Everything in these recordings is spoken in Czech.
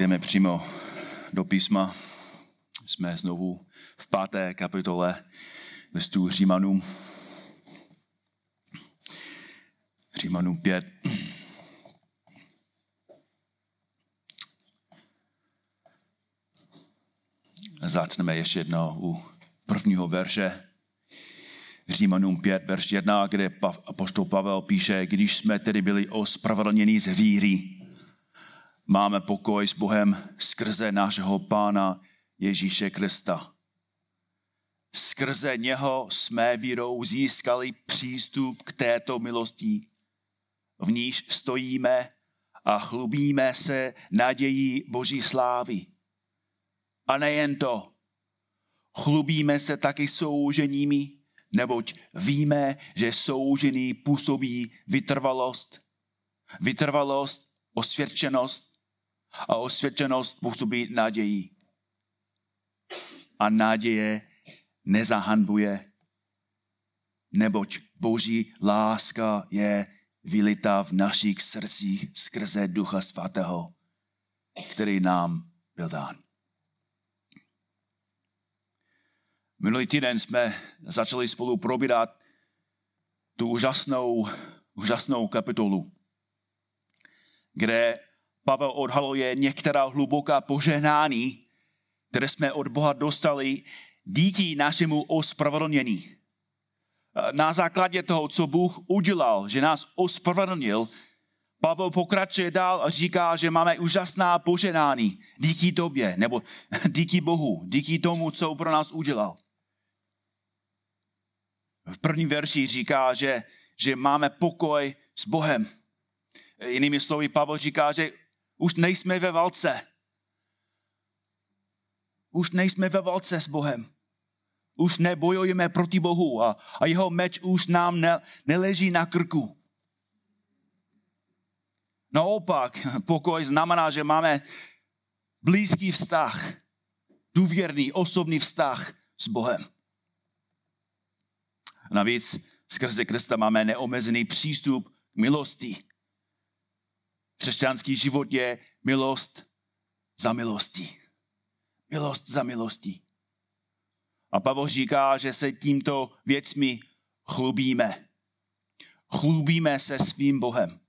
Jdeme přímo do písma. Jsme znovu v páté kapitole listu Římanům. Římanům 5. Začneme ještě jednou u prvního verše. Římanům 5, verš 1, kde apoštol Pavel píše, když jsme tedy byli ospravedlněni z víry, máme pokoj s Bohem skrze našeho Pána Ježíše Krista. Skrze něho jsme vírou získali přístup k této milosti, v níž stojíme a chlubíme se nadějí Boží slávy. A nejen to, chlubíme se taky souženími, neboť víme, že soužený působí vytrvalost, vytrvalost, osvědčenost a osvědčenost působí naději. A naděje nezahanbuje, neboť boží láska je vylita v našich srdcích skrze Ducha Svatého, který nám byl dán. Minulý týden jsme začali spolu probírat tu úžasnou, úžasnou kapitolu, kde Pavel odhaluje některá hluboká požehnání, které jsme od Boha dostali díky našemu ospravedlnění. Na základě toho, co Bůh udělal, že nás ospravedlnil, Pavel pokračuje dál a říká, že máme úžasná poženání díky tobě, nebo díky Bohu, díky tomu, co pro nás udělal. V prvním verši říká, že, že máme pokoj s Bohem. Jinými slovy, Pavel říká, že už nejsme ve válce. Už nejsme ve válce s Bohem. Už nebojujeme proti Bohu a, a jeho meč už nám ne, neleží na krku. Naopak, pokoj znamená, že máme blízký vztah, důvěrný, osobní vztah s Bohem. Navíc skrze Krista máme neomezený přístup k milosti. Křesťanský život je milost za milostí. Milost za milostí. A Pavel říká, že se tímto věcmi chlubíme. Chlubíme se svým Bohem.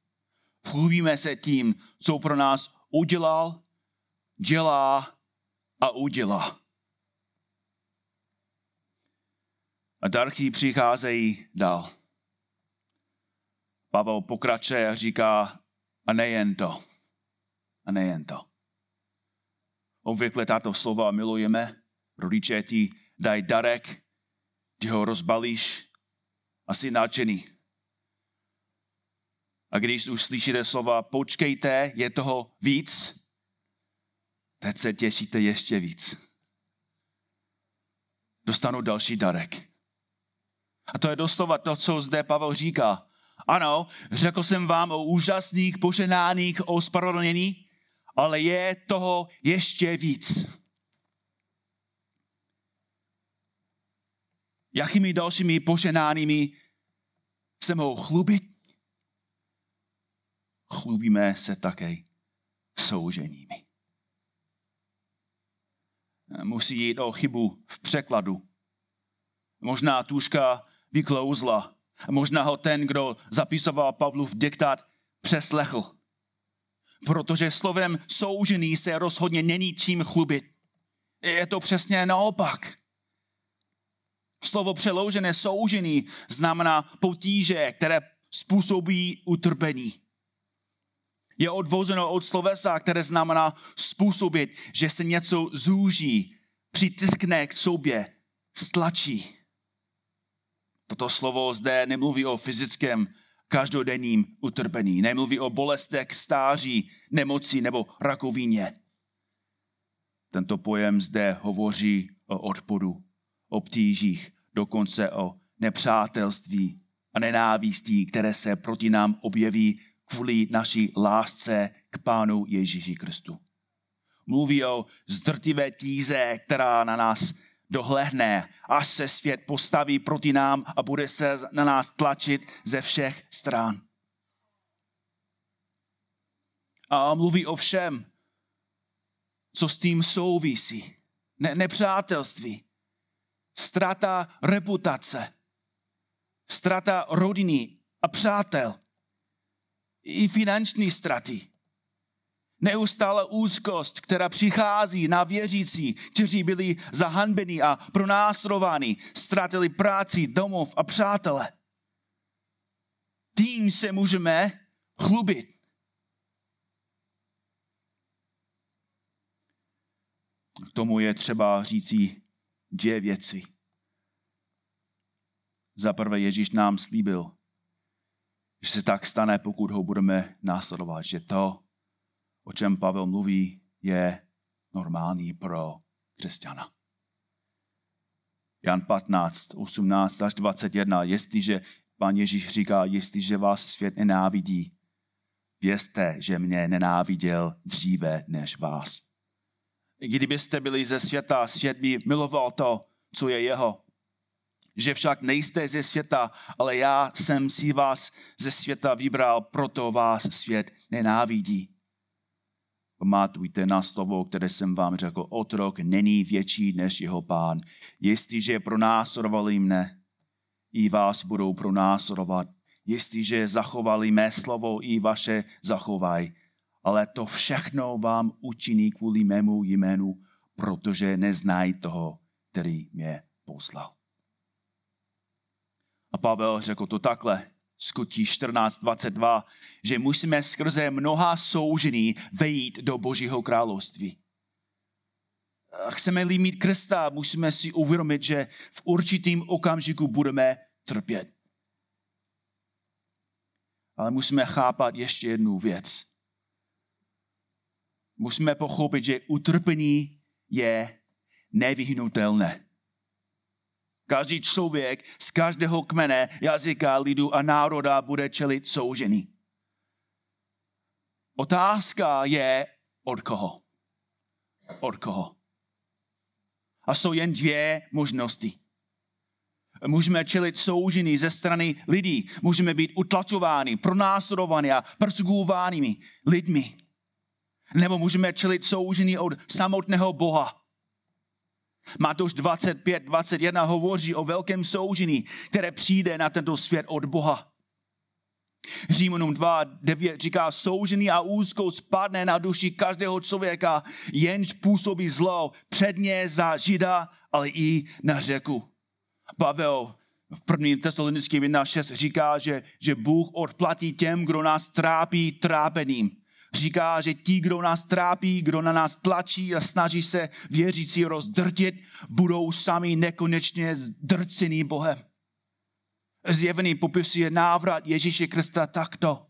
Chlubíme se tím, co pro nás udělal, dělá a udělá. A darky přicházejí dál. Pavel pokračuje a říká, a nejen to. A nejen to. Obvykle tato slova milujeme. Rodiče ti dají darek, ty ho rozbalíš a jsi nadšený. A když už slyšíte slova počkejte, je toho víc, teď se těšíte ještě víc. Dostanu další darek. A to je doslova to, co zde Pavel říká. Ano, řekl jsem vám o úžasných poženáních, o spravedlnění, ale je toho ještě víc. Jakými dalšími poženánými se mohou chlubit? Chlubíme se také souženími. Musí jít o chybu v překladu. Možná tuška vyklouzla. Možná ho ten, kdo zapisoval Pavlův diktát, přeslechl. Protože slovem soužený se rozhodně není čím chlubit. Je to přesně naopak. Slovo přeloužené soužený znamená potíže, které způsobí utrpení. Je odvozeno od slovesa, které znamená způsobit, že se něco zúží, přitiskne k sobě, stlačí. Toto slovo zde nemluví o fyzickém každodenním utrpení, nemluví o bolestech, stáří, nemoci nebo rakovině. Tento pojem zde hovoří o odporu, obtížích, dokonce o nepřátelství a nenávistí, které se proti nám objeví kvůli naší lásce k Pánu Ježíši Kristu. Mluví o zdrtivé tíze, která na nás dohlehne, až se svět postaví proti nám a bude se na nás tlačit ze všech stran. A mluví o všem, co s tím souvisí. Ne, nepřátelství, strata reputace, strata rodiny a přátel, i finanční straty. Neustále úzkost, která přichází na věřící, kteří byli zahanbeni a pronásrováni, ztratili práci, domov a přátele. Tím se můžeme chlubit. K tomu je třeba říci dvě věci. Za prvé Ježíš nám slíbil, že se tak stane, pokud ho budeme následovat, že to, o čem Pavel mluví, je normální pro křesťana. Jan 15, 18 až 21, jestliže pan Ježíš říká, jestliže vás svět nenávidí, vězte, že mě nenáviděl dříve než vás. Kdybyste byli ze světa, svět by miloval to, co je jeho. Že však nejste ze světa, ale já jsem si vás ze světa vybral, proto vás svět nenávidí. Pamatujte na slovo, které jsem vám řekl, otrok není větší než jeho pán. Jestliže pronásledovali mne, i vás budou pronásledovat. Jestliže zachovali mé slovo, i vaše zachovaj ale to všechno vám učiní kvůli mému jménu, protože neznají toho, který mě poslal. A Pavel řekl to takhle, skutí 14.22, že musíme skrze mnoha soužení vejít do Božího království. Chceme-li mít Krista, musíme si uvědomit, že v určitým okamžiku budeme trpět. Ale musíme chápat ještě jednu věc musíme pochopit, že utrpení je nevyhnutelné. Každý člověk z každého kmene, jazyka, lidu a národa bude čelit soužení. Otázka je, od koho? Od koho? A jsou jen dvě možnosti. Můžeme čelit soužení ze strany lidí. Můžeme být utlačováni, pronásledováni a persekuováni lidmi. Nebo můžeme čelit soužení od samotného Boha. Matouš 25, 21 hovoří o velkém soužení, které přijde na tento svět od Boha. Římanům 2, 9 říká, soužení a úzkou spadne na duši každého člověka, jenž působí zlo předně za žida, ale i na řeku. Pavel v první tesalonický 1.6 říká, že, že Bůh odplatí těm, kdo nás trápí trápením říká, že ti, kdo nás trápí, kdo na nás tlačí a snaží se věřící rozdrtit, budou sami nekonečně zdrcený Bohem. Zjevený popisuje návrat Ježíše Krista takto.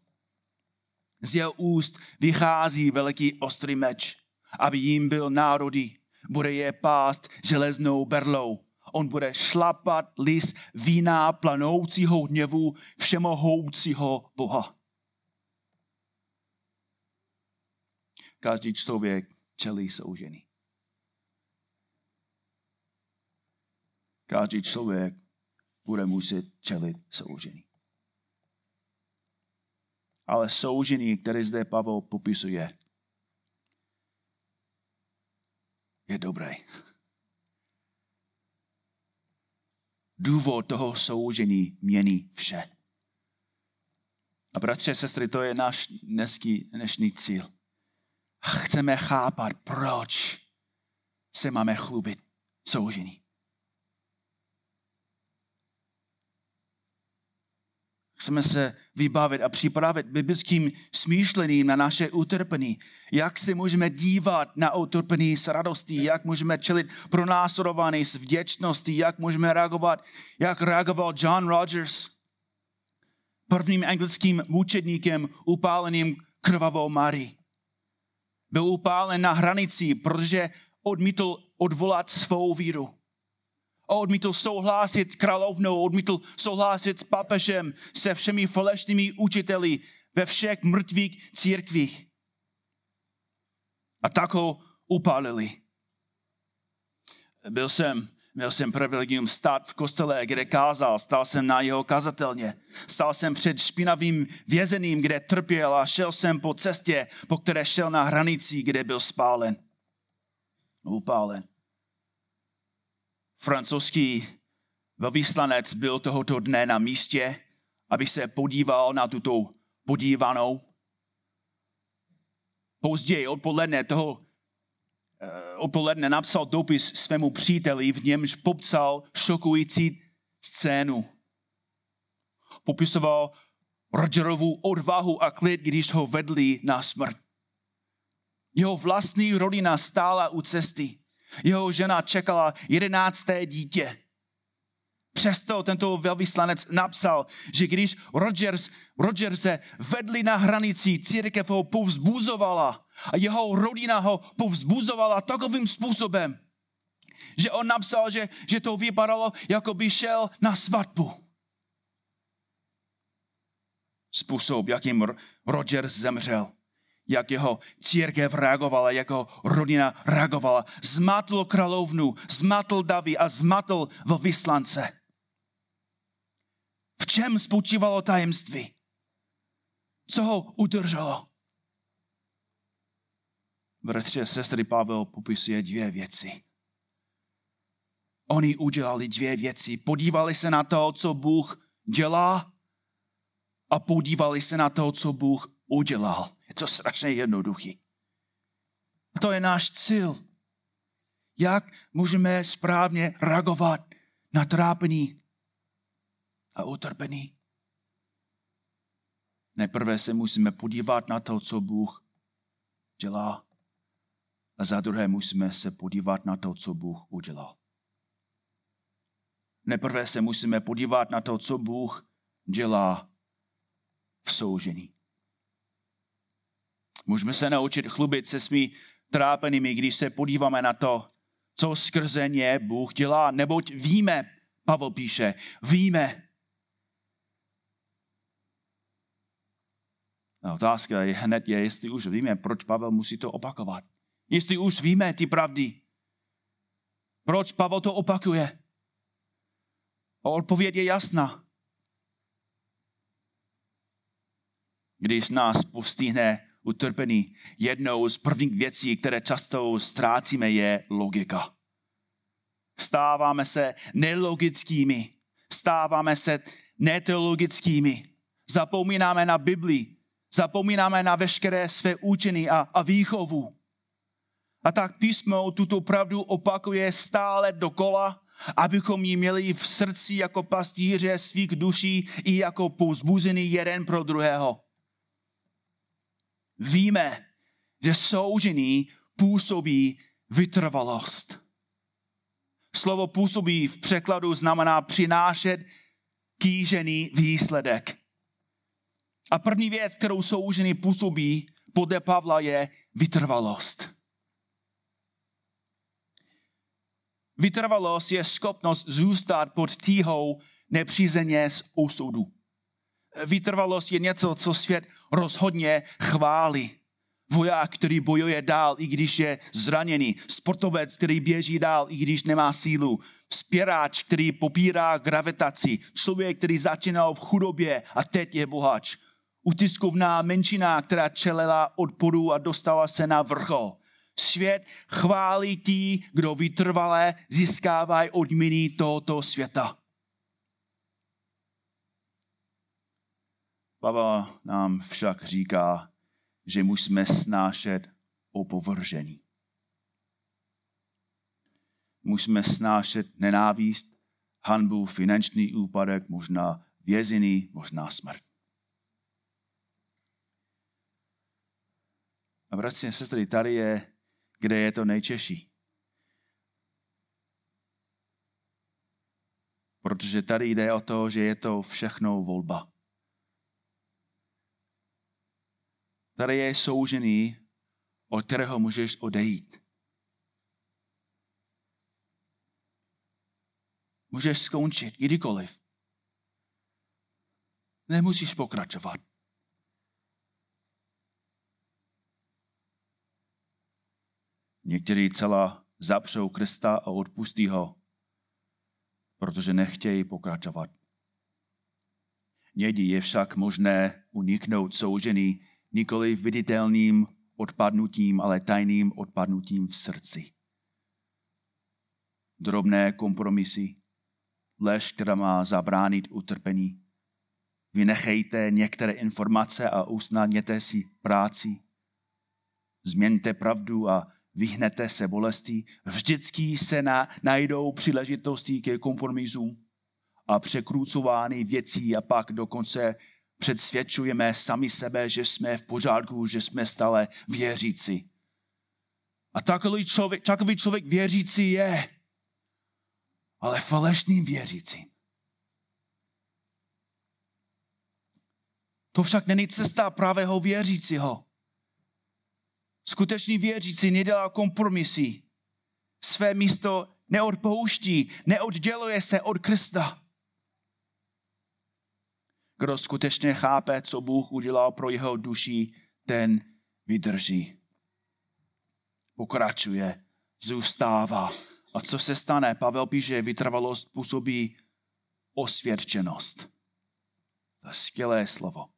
Z jeho úst vychází veliký ostrý meč, aby jim byl národy. Bude je pást železnou berlou. On bude šlapat lis vína planoucího hněvu všemohoucího Boha. Každý člověk čelí soužení. Každý člověk bude muset čelit soužení. Ale soužení, které zde Pavel popisuje, je dobré. Důvod toho soužení mění vše. A bratře, sestry, to je náš dneský, dnešní cíl chceme chápat, proč se máme chlubit soužení. Chceme se vybavit a připravit biblickým smýšlením na naše utrpení. Jak se můžeme dívat na utrpení s radostí, jak můžeme čelit pro následování s vděčností, jak můžeme reagovat, jak reagoval John Rogers, prvním anglickým mučedníkem upáleným krvavou Marii byl upálen na hranici, protože odmítl odvolat svou víru. Odmítl souhlasit královnou, odmítl souhlasit s papežem, se všemi falešnými učiteli ve všech mrtvých církvích. A tak ho upálili. Byl jsem Měl jsem privilegium stát v kostele, kde kázal, stál jsem na jeho kazatelně. Stál jsem před špinavým vězeným, kde trpěl a šel jsem po cestě, po které šel na hranici, kde byl spálen. upálen. Francouzský velvyslanec byl tohoto dne na místě, aby se podíval na tuto podívanou. Později odpoledne toho odpoledne napsal dopis svému příteli, v němž popsal šokující scénu. Popisoval Rogerovu odvahu a klid, když ho vedli na smrt. Jeho vlastní rodina stála u cesty. Jeho žena čekala jedenácté dítě. Přesto tento velvyslanec napsal, že když Rogers, Rogers se vedli na hranici, církev ho povzbuzovala a jeho rodina ho povzbuzovala takovým způsobem, že on napsal, že, že to vypadalo, jako by šel na svatbu. Způsob, jakým Rogers zemřel, jak jeho církev reagovala, jak jeho rodina reagovala, zmatl královnu, zmatl Davy a zmatl vyslance. Čem spočívalo tajemství? Co ho udrželo? Bratři a sestry, Pavel popisuje dvě věci. Oni udělali dvě věci. Podívali se na to, co Bůh dělá a podívali se na to, co Bůh udělal. Je to strašně jednoduchý. To je náš cíl. Jak můžeme správně reagovat na trápení a utrpení? Nejprve se musíme podívat na to, co Bůh dělá. A za druhé musíme se podívat na to, co Bůh udělal. Nejprve se musíme podívat na to, co Bůh dělá v soužení. Můžeme se naučit chlubit se svými trápenými, když se podíváme na to, co skrze ně Bůh dělá, neboť víme, Pavel píše, víme. Otázka je hned je, jestli už víme, proč Pavel musí to opakovat. Jestli už víme ty pravdy. Proč Pavel to opakuje? A odpověď je jasná. Když nás postihne utrpení, jednou z prvních věcí, které často ztrácíme, je logika. Stáváme se nelogickými, stáváme se neteologickými, zapomínáme na Bibli, zapomínáme na veškeré své učení a, a výchovu. A tak písmo tuto pravdu opakuje stále dokola, abychom ji měli v srdci jako pastýře svých duší i jako pouzbuzený jeden pro druhého. Víme, že soužení působí vytrvalost. Slovo působí v překladu znamená přinášet kýžený výsledek. A první věc, kterou soužený působí podle Pavla, je vytrvalost. Vytrvalost je schopnost zůstat pod tíhou nepřízeně z osudu. Vytrvalost je něco, co svět rozhodně chválí. Voják, který bojuje dál, i když je zraněný. Sportovec, který běží dál, i když nemá sílu. Spěráč, který popírá gravitaci. Člověk, který začínal v chudobě a teď je bohač. Utiskovná menšina, která čelela odporu a dostala se na vrchol. Svět chválí tí, kdo vytrvalé získávají odměny tohoto světa. Pavel nám však říká, že musíme snášet opovržení. Musíme snášet nenávist, hanbu, finanční úpadek, možná vězení, možná smrt. A bratři a sestry, tady je, kde je to nejčeší. Protože tady jde o to, že je to všechno volba. Tady je soužený, od kterého můžeš odejít. Můžeš skončit kdykoliv. Nemusíš pokračovat. Někteří celá zapřou Krista a odpustí ho, protože nechtějí pokračovat. Někdy je však možné uniknout soužený nikoli viditelným odpadnutím, ale tajným odpadnutím v srdci. drobné kompromisy, lež, která má zabránit utrpení. Vynechejte některé informace a usnadněte si práci. Změňte pravdu a vyhnete se bolesti. Vždycky se na, najdou příležitosti ke kompromisům a překrucování věcí a pak dokonce předsvědčujeme sami sebe, že jsme v pořádku, že jsme stále věřící. A takový člověk, takový člověk věřící je, ale falešný věřící. To však není cesta pravého věřícího. Skutečný věřící nedělá kompromisy. Své místo neodpouští, neodděluje se od Krista. Kdo skutečně chápe, co Bůh udělal pro jeho duši, ten vydrží. Pokračuje, zůstává. A co se stane? Pavel píše, vytrvalost působí osvědčenost. To je skvělé slovo.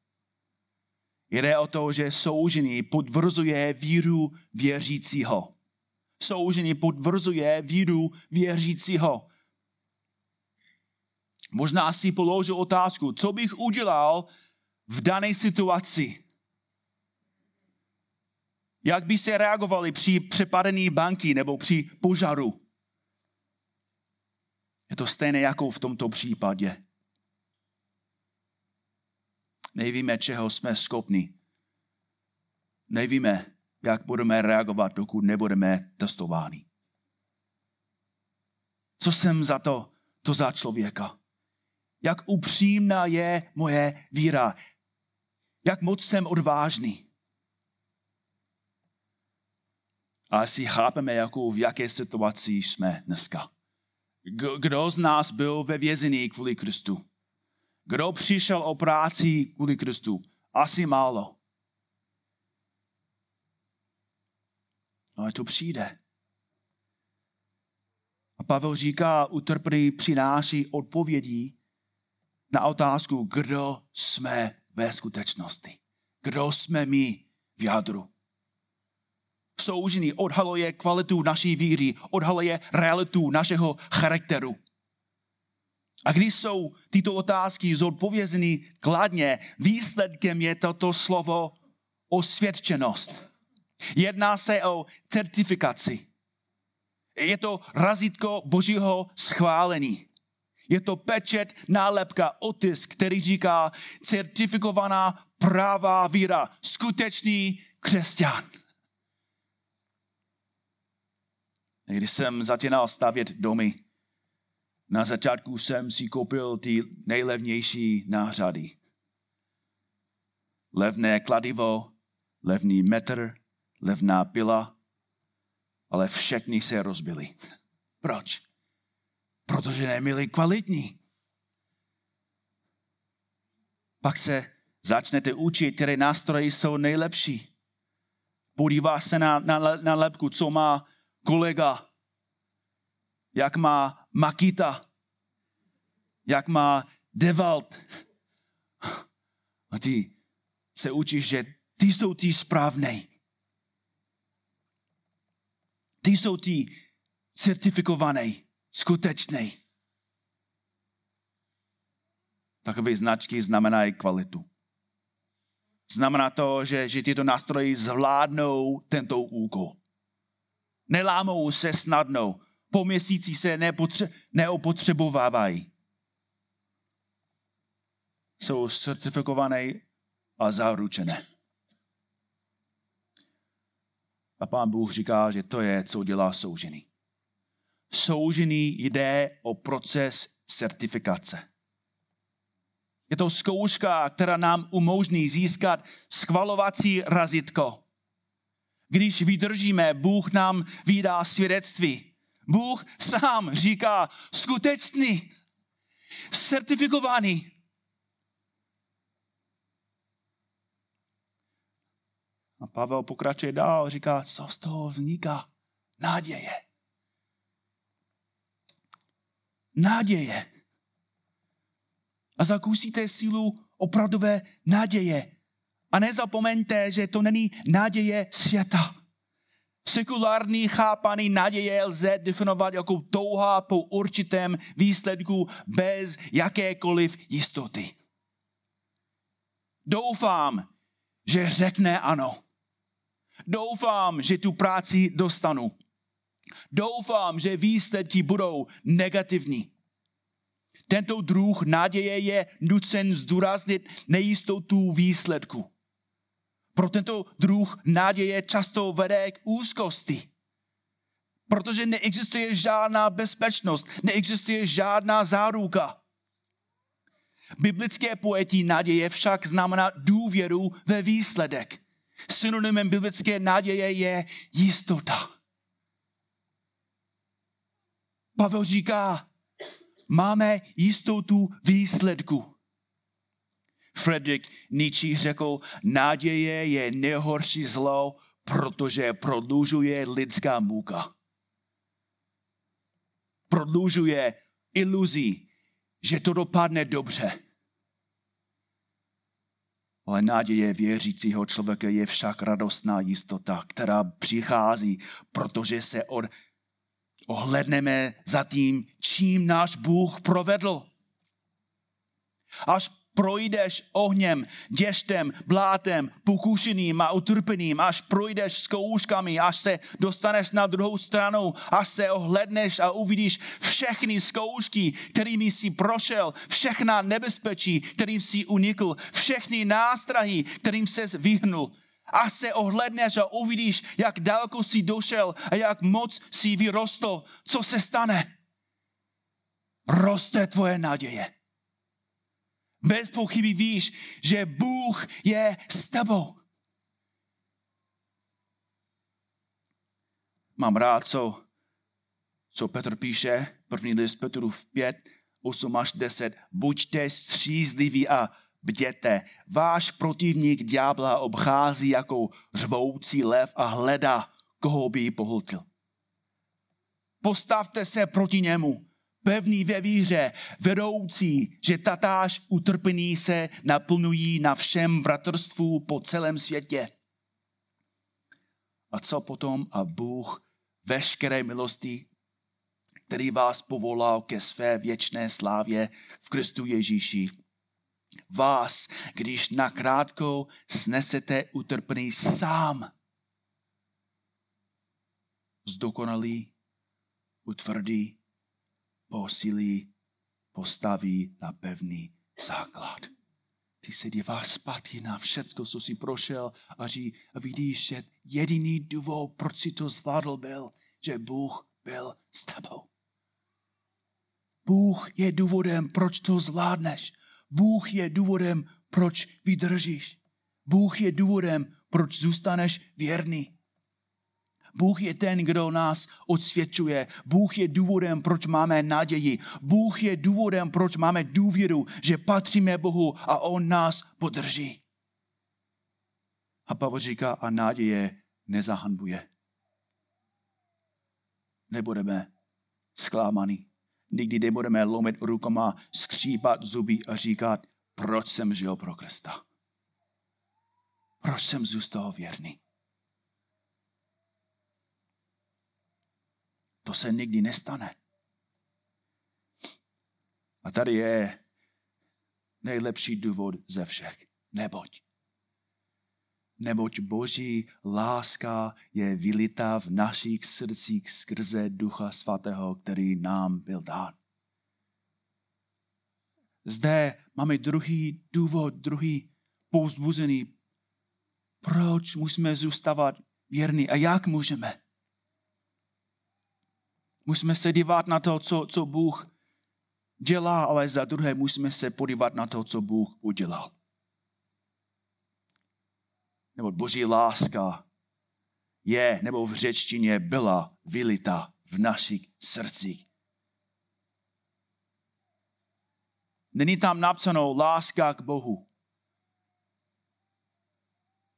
Jde o to, že soužený potvrzuje víru věřícího. Soužený potvrzuje víru věřícího. Možná si položil otázku, co bych udělal v dané situaci. Jak by se reagovali při přepadení banky nebo při požaru? Je to stejné jako v tomto případě. Nevíme, čeho jsme schopni. Nevíme, jak budeme reagovat, dokud nebudeme testováni. Co jsem za to, to za člověka? Jak upřímná je moje víra? Jak moc jsem odvážný? A asi chápeme, jako v jaké situaci jsme dneska. Kdo z nás byl ve vězení kvůli Kristu? Kdo přišel o práci kvůli Kristu? Asi málo. Ale to přijde. A Pavel říká, utrpení přináší odpovědí na otázku, kdo jsme ve skutečnosti. Kdo jsme my v jádru. Soužený odhaluje kvalitu naší víry, odhaluje realitu našeho charakteru. A když jsou tyto otázky zodpovězeny kladně, výsledkem je toto slovo osvědčenost. Jedná se o certifikaci. Je to razítko božího schválení. Je to pečet, nálepka, otisk, který říká certifikovaná pravá víra, skutečný křesťan. Když jsem začínal stavět domy, na začátku jsem si koupil ty nejlevnější nářady. Levné kladivo, levný metr, levná pila, ale všechny se rozbily. Proč? Protože neměli kvalitní. Pak se začnete učit, které nástroje jsou nejlepší. Podívá se na, na, na lepku, co má kolega, jak má Makita, jak má Devalt. A ty se učíš, že ty jsou ty správné. Ty jsou ty certifikované, skutečné. Takové značky znamenají kvalitu. Znamená to, že, že tyto nástroje zvládnou tento úkol. Nelámou se snadno, po měsíci se nepotře- neopotřebovávají. Jsou certifikované a zaručené. A pán Bůh říká, že to je, co dělá soužený. Soužený jde o proces certifikace. Je to zkouška, která nám umožní získat schvalovací razitko. Když vydržíme, Bůh nám vydá svědectví. Bůh sám říká skutečný, certifikovaný. A Pavel pokračuje dál, říká, co z toho vzniká? Náděje. Náděje. A zakusíte sílu opravdové naděje. A nezapomeňte, že to není naděje světa. Sekulární chápaný naděje lze definovat jako touha po určitém výsledku bez jakékoliv jistoty. Doufám, že řekne ano. Doufám, že tu práci dostanu. Doufám, že výsledky budou negativní. Tento druh naděje je nucen zdůraznit nejistotu výsledku. Pro tento druh naděje často vede k úzkosti. Protože neexistuje žádná bezpečnost, neexistuje žádná záruka. Biblické pojetí naděje však znamená důvěru ve výsledek. Synonymem biblické naděje je jistota. Pavel říká, máme jistotu výsledku. Friedrich Nietzsche řekl, naděje je nejhorší zlo, protože prodlužuje lidská muka. Prodlužuje iluzí, že to dopadne dobře. Ale naděje věřícího člověka je však radostná jistota, která přichází, protože se od, ohledneme za tím, čím náš Bůh provedl. Až projdeš ohněm, děštem, blátem, pokušeným a utrpením, až projdeš zkouškami, až se dostaneš na druhou stranu, až se ohledneš a uvidíš všechny zkoušky, kterými jsi prošel, všechna nebezpečí, kterým jsi unikl, všechny nástrahy, kterým se vyhnul. Až se ohledneš a uvidíš, jak daleko jsi došel a jak moc jsi vyrostl, co se stane? Roste tvoje naděje bez pochyby víš, že Bůh je s tebou. Mám rád, co, co Petr píše, první list v 5, 8 až 10. Buďte střízliví a bděte. Váš protivník ďábla obchází jako řvoucí lev a hledá, koho by ji pohltil. Postavte se proti němu pevný ve víře, vedoucí, že tatáž utrpení se naplňují na všem bratrstvu po celém světě. A co potom? A Bůh veškeré milosti, který vás povolal ke své věčné slávě v Kristu Ježíši. Vás, když nakrátko snesete utrpení sám, zdokonalí, utvrdí posílí, postaví na pevný základ. Ty se díváš zpátky na všecko, co jsi prošel a, ří, a vidíš, že jediný důvod, proč si to zvládl, byl, že Bůh byl s tebou. Bůh je důvodem, proč to zvládneš. Bůh je důvodem, proč vydržíš. Bůh je důvodem, proč zůstaneš věrný. Bůh je ten, kdo nás odsvědčuje. Bůh je důvodem, proč máme naději. Bůh je důvodem, proč máme důvěru, že patříme Bohu a On nás podrží. A Pavel říká, a naděje nezahanbuje. Nebudeme zklámaný. Nikdy nebudeme lomit rukama, skřípat zuby a říkat, proč jsem žil pro Krista. Proč jsem zůstal věrný. To se nikdy nestane. A tady je nejlepší důvod ze všech. Neboť. Neboť Boží láska je vylitá v našich srdcích skrze Ducha Svatého, který nám byl dán. Zde máme druhý důvod, druhý povzbuzený, proč musíme zůstávat věrní a jak můžeme. Musíme se dívat na to, co, co Bůh dělá, ale za druhé musíme se podívat na to, co Bůh udělal. Nebo boží láska je, nebo v řečtině byla vylita v našich srdcích. Není tam napsáno láska k Bohu.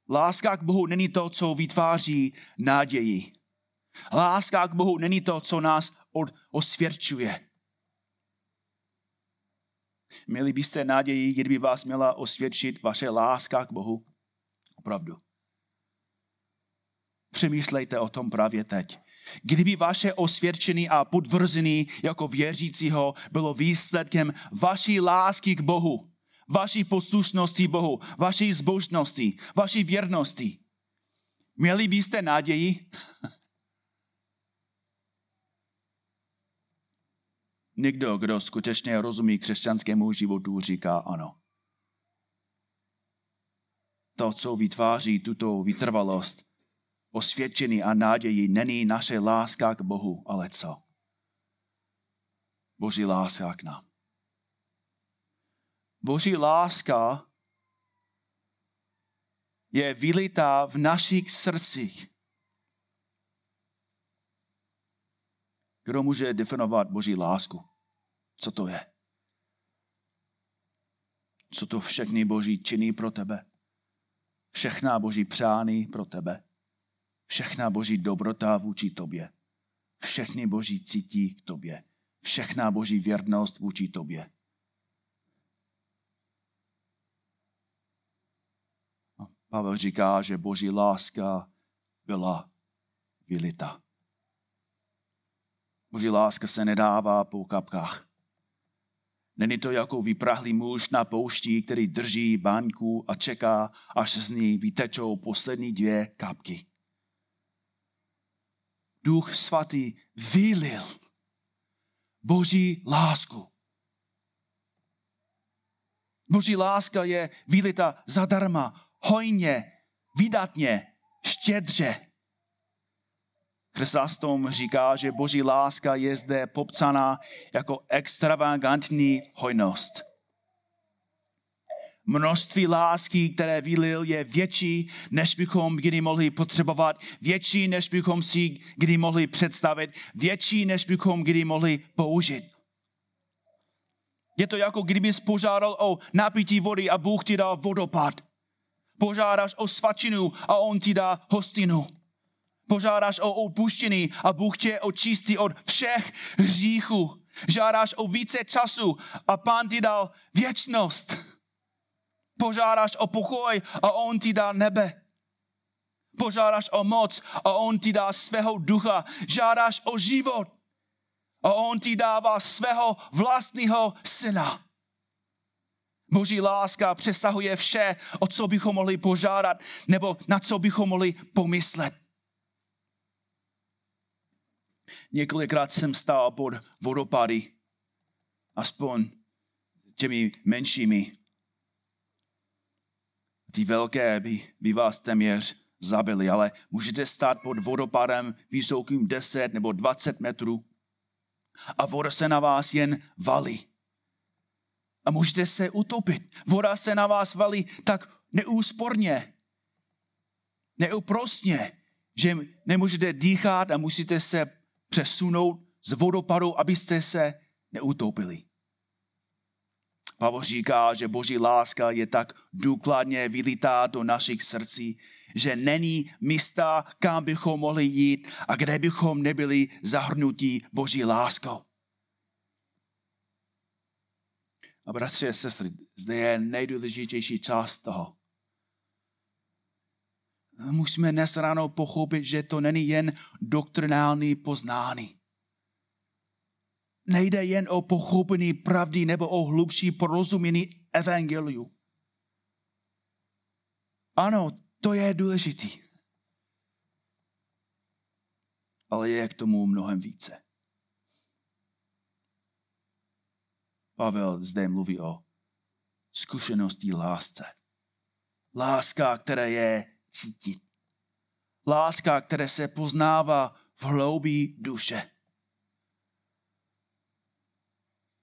Láska k Bohu není to, co vytváří naději. Láska k Bohu není to, co nás osvědčuje. Měli byste naději, kdyby vás měla osvědčit vaše láska k Bohu? Opravdu. Přemýšlejte o tom právě teď. Kdyby vaše osvědčení a potvrzení jako věřícího bylo výsledkem vaší lásky k Bohu, vaší poslušnosti Bohu, vaší zbožnosti, vaší věrnosti, měli byste naději? Někdo, kdo skutečně rozumí křesťanskému životu, říká ano. To, co vytváří tuto vytrvalost, osvědčení a naději, není naše láska k Bohu, ale co? Boží láska k nám. Boží láska je vylitá v našich srdcích. Kdo může definovat Boží lásku? Co to je? Co to všechny Boží činy pro tebe? Všechná Boží přání pro tebe? Všechná Boží dobrota vůči tobě? Všechny Boží cítí k tobě? Všechná Boží věrnost vůči tobě? Pavel říká, že Boží láska byla vylita. Boží láska se nedává po kapkách. Není to jako vyprahlý muž na poušti, který drží báňku a čeká, až z ní vytečou poslední dvě kapky. Duch svatý vylil Boží lásku. Boží láska je vylita zadarma, hojně, vydatně, štědře. Chrysostom říká, že boží láska je zde popsaná jako extravagantní hojnost. Množství lásky, které vylil, je větší, než bychom kdy mohli potřebovat, větší, než bychom si kdy mohli představit, větší, než bychom kdy mohli použít. Je to jako kdyby požádal o napití vody a Bůh ti dal vodopad. Požádáš o svačinu a on ti dá hostinu. Požádáš o opuštění a Bůh tě očistí od všech hříchů. Žádáš o více času a pán ti dal věčnost. Požádáš o pokoj a on ti dá nebe. Požádáš o moc a on ti dá svého ducha. Žádáš o život a on ti dává svého vlastního syna. Boží láska přesahuje vše, o co bychom mohli požádat, nebo na co bychom mohli pomyslet. Několikrát jsem stál pod vodopady, aspoň těmi menšími. Ty velké by, by vás téměř zabili, ale můžete stát pod vodopádem vysokým 10 nebo 20 metrů a voda se na vás jen valí a můžete se utopit. Voda se na vás valí tak neúsporně, neúprostně, že nemůžete dýchat a musíte se přesunout z vodopadu, abyste se neutopili. Pavel říká, že boží láska je tak důkladně vylitá do našich srdcí, že není místa, kam bychom mohli jít a kde bychom nebyli zahrnutí boží láskou. A bratři a sestry, zde je nejdůležitější část toho. Musíme dnes ráno pochopit, že to není jen doktrinální poznání. Nejde jen o pochopení pravdy nebo o hlubší porozumění evangeliu. Ano, to je důležitý. Ale je k tomu mnohem více. Pavel zde mluví o zkušenosti lásce. Láska, která je cítit. Láska, která se poznává v hloubí duše.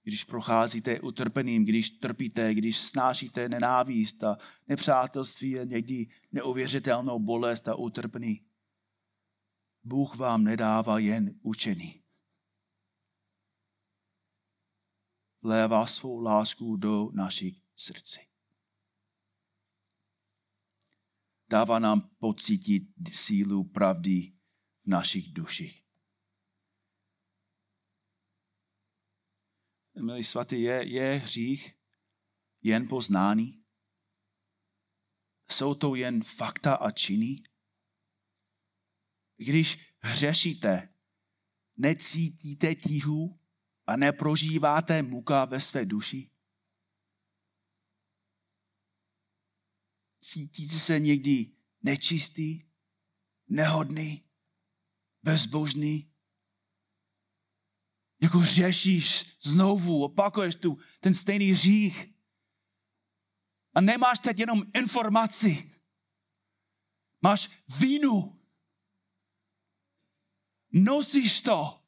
Když procházíte utrpením, když trpíte, když snášíte nenávist a nepřátelství a někdy neuvěřitelnou bolest a utrpení, Bůh vám nedává jen učení. vlévá svou lásku do našich srdcí. Dává nám pocítit sílu pravdy v našich duších. Milí svatý, je, je hřích jen poznání? Jsou to jen fakta a činy? Když hřešíte, necítíte tíhu a neprožíváte muka ve své duši? Cítíte se někdy nečistý, nehodný, bezbožný? Jako hřešíš znovu, opakuješ tu ten stejný hřích. A nemáš teď jenom informaci. Máš vínu. Nosíš to.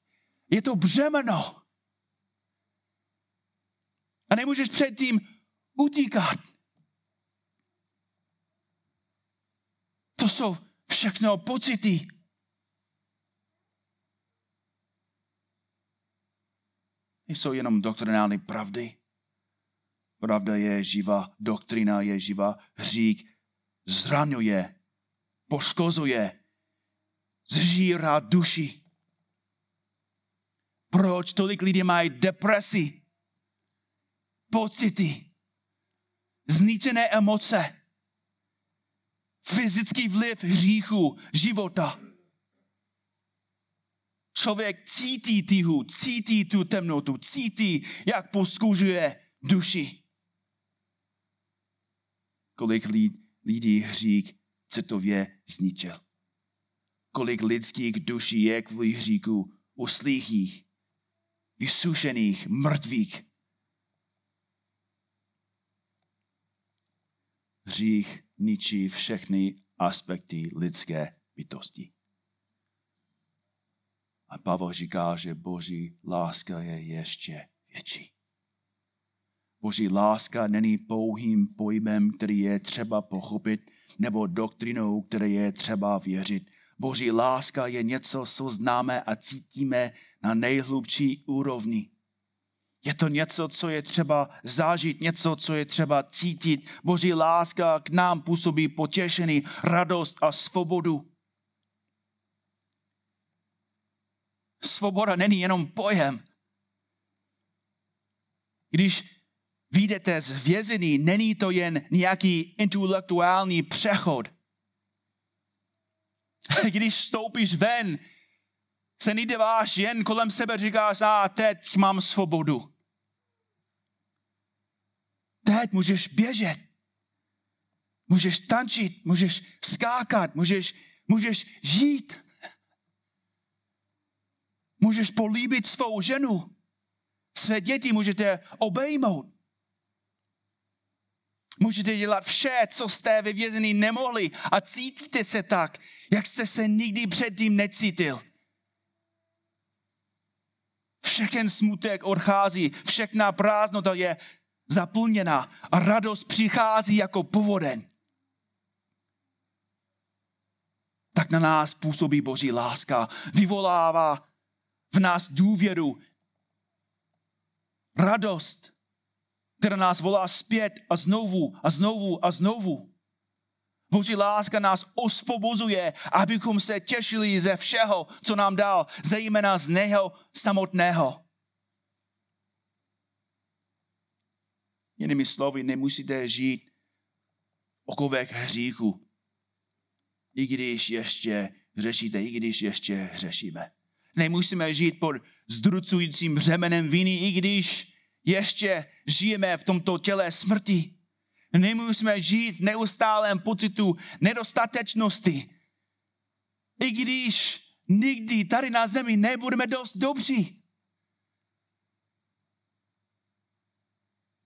Je to břemeno. A nemůžeš předtím utíkat. To jsou všechno pocity. Nejsou jenom doktrinální pravdy. Pravda je živá, doktrina je živá, hřík zraňuje, poškozuje, zžírá duši. Proč tolik lidí mají depresi, pocity, zničené emoce, fyzický vliv hříchu, života. Člověk cítí tíhu, cítí tu temnotu, cítí, jak poskužuje duši. Kolik lidí hřík citově zničil. Kolik lidských duší je kvůli hříku uslíchých, vysušených, mrtvých. Hřích ničí všechny aspekty lidské bytosti. A Pavel říká, že boží láska je ještě větší. Boží láska není pouhým pojmem, který je třeba pochopit, nebo doktrinou, které je třeba věřit. Boží láska je něco, co známe a cítíme na nejhlubší úrovni. Je to něco, co je třeba zažít, něco, co je třeba cítit. Boží láska k nám působí potěšený, radost a svobodu. Svoboda není jenom pojem. Když vyjdete z vězení, není to jen nějaký intelektuální přechod. Když vstoupíš ven, se neděláš jen kolem sebe, říkáš, a teď mám svobodu. Teď můžeš běžet. Můžeš tančit, můžeš skákat, můžeš, můžeš žít. Můžeš políbit svou ženu. Své děti můžete obejmout. Můžete dělat vše, co jste ve vězení nemohli a cítíte se tak, jak jste se nikdy předtím necítil. Všechen smutek odchází, všechna prázdnota je zaplněna a radost přichází jako povoden. Tak na nás působí Boží láska, vyvolává v nás důvěru, radost, která nás volá zpět a znovu a znovu a znovu. Boží láska nás osvobozuje, abychom se těšili ze všeho, co nám dal, zejména z něho samotného. Jinými slovy, nemusíte žít okovek hříchu, i když ještě hřešíte, i když ještě hřešíme. Nemusíme žít pod zdrucujícím břemenem viny, i když ještě žijeme v tomto těle smrti. Nemusíme žít v neustálém pocitu nedostatečnosti. I když nikdy tady na zemi nebudeme dost dobří.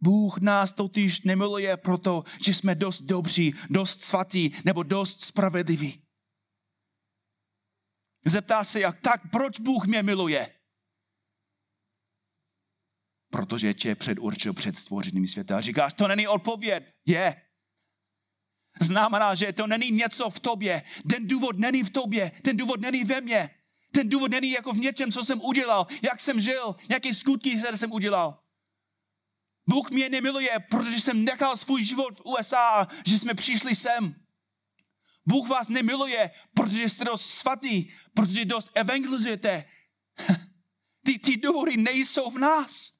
Bůh nás totiž nemiluje proto, že jsme dost dobří, dost svatí nebo dost spravedliví. Zeptá se, jak tak, proč Bůh mě miluje? Protože tě předurčil před stvořeným světa. A říkáš, to není odpověď. Je. Znamená, že to není něco v tobě. Ten důvod není v tobě. Ten důvod není ve mně. Ten důvod není jako v něčem, co jsem udělal, jak jsem žil, jaké skutky jsem udělal. Bůh mě nemiluje, protože jsem nechal svůj život v USA, že jsme přišli sem. Bůh vás nemiluje, protože jste dost svatý, protože dost evangelizujete. Ty, ty důvody nejsou v nás.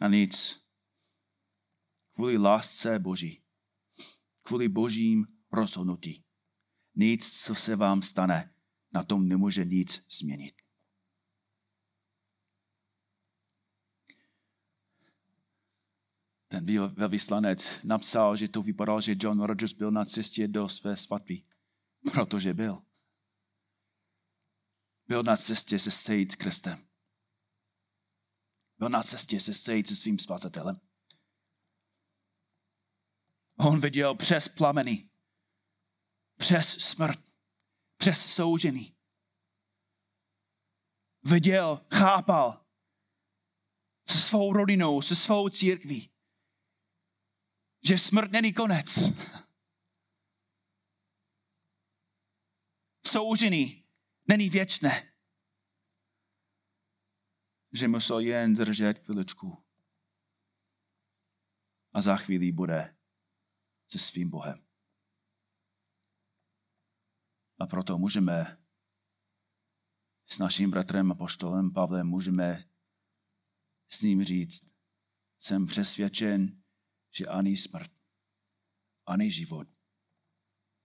A nic. Kvůli lásce Boží. Kvůli Božím rozhodnutí. Nic, co se vám stane, na tom nemůže nic změnit. Ten vyslanec napsal, že to vypadalo, že John Rogers byl na cestě do své svatby. Protože byl. Byl na cestě se sejít s Kristem. Byl na cestě se sejít se svým spasatelem. On viděl přes plameny, přes smrt, přes soužení. Viděl, chápal se svou rodinou, se svou církví, že smrt není konec. Soužení není věčné. Že musel jen držet chviličku. A za chvíli bude se svým Bohem. A proto můžeme s naším bratrem a poštolem Pavlem můžeme s ním říct, jsem přesvědčen, že ani smrt, ani život,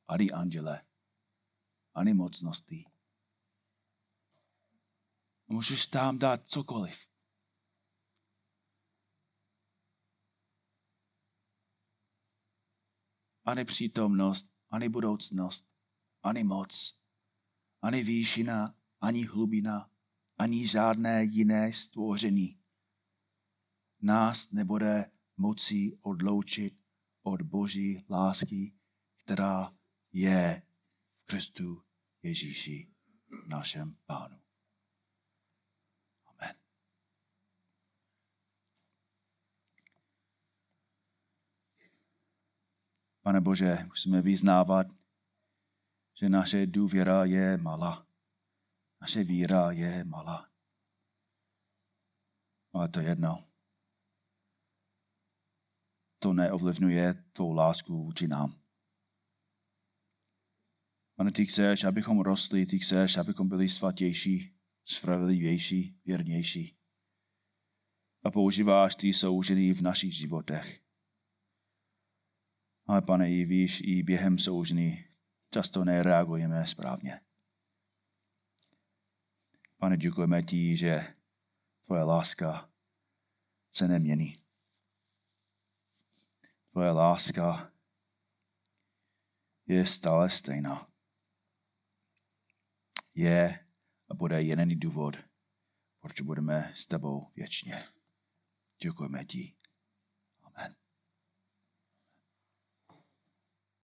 ani anděle, ani mocnosti. Můžeš tam dát cokoliv. Ani přítomnost, ani budoucnost, ani moc, ani výšina, ani hlubina, ani žádné jiné stvoření. Nás nebude moci odloučit od Boží lásky, která je v Kristu Ježíši, našem Pánu. Pane Bože, musíme vyznávat, že naše důvěra je malá. Naše víra je malá. Ale to jedno to neovlivňuje tou lásku vůči nám. Pane, ty chceš, abychom rostli, ty chceš, abychom byli svatější, spravedlivější, věrnější. A používáš ty soužení v našich životech. Ale pane, i víš, i během soužení často nereagujeme správně. Pane, děkujeme ti, že tvoje láska se nemění. Tvoje láska je stále stejná. Je a bude jediný důvod, proč budeme s tebou věčně. Děkujeme ti.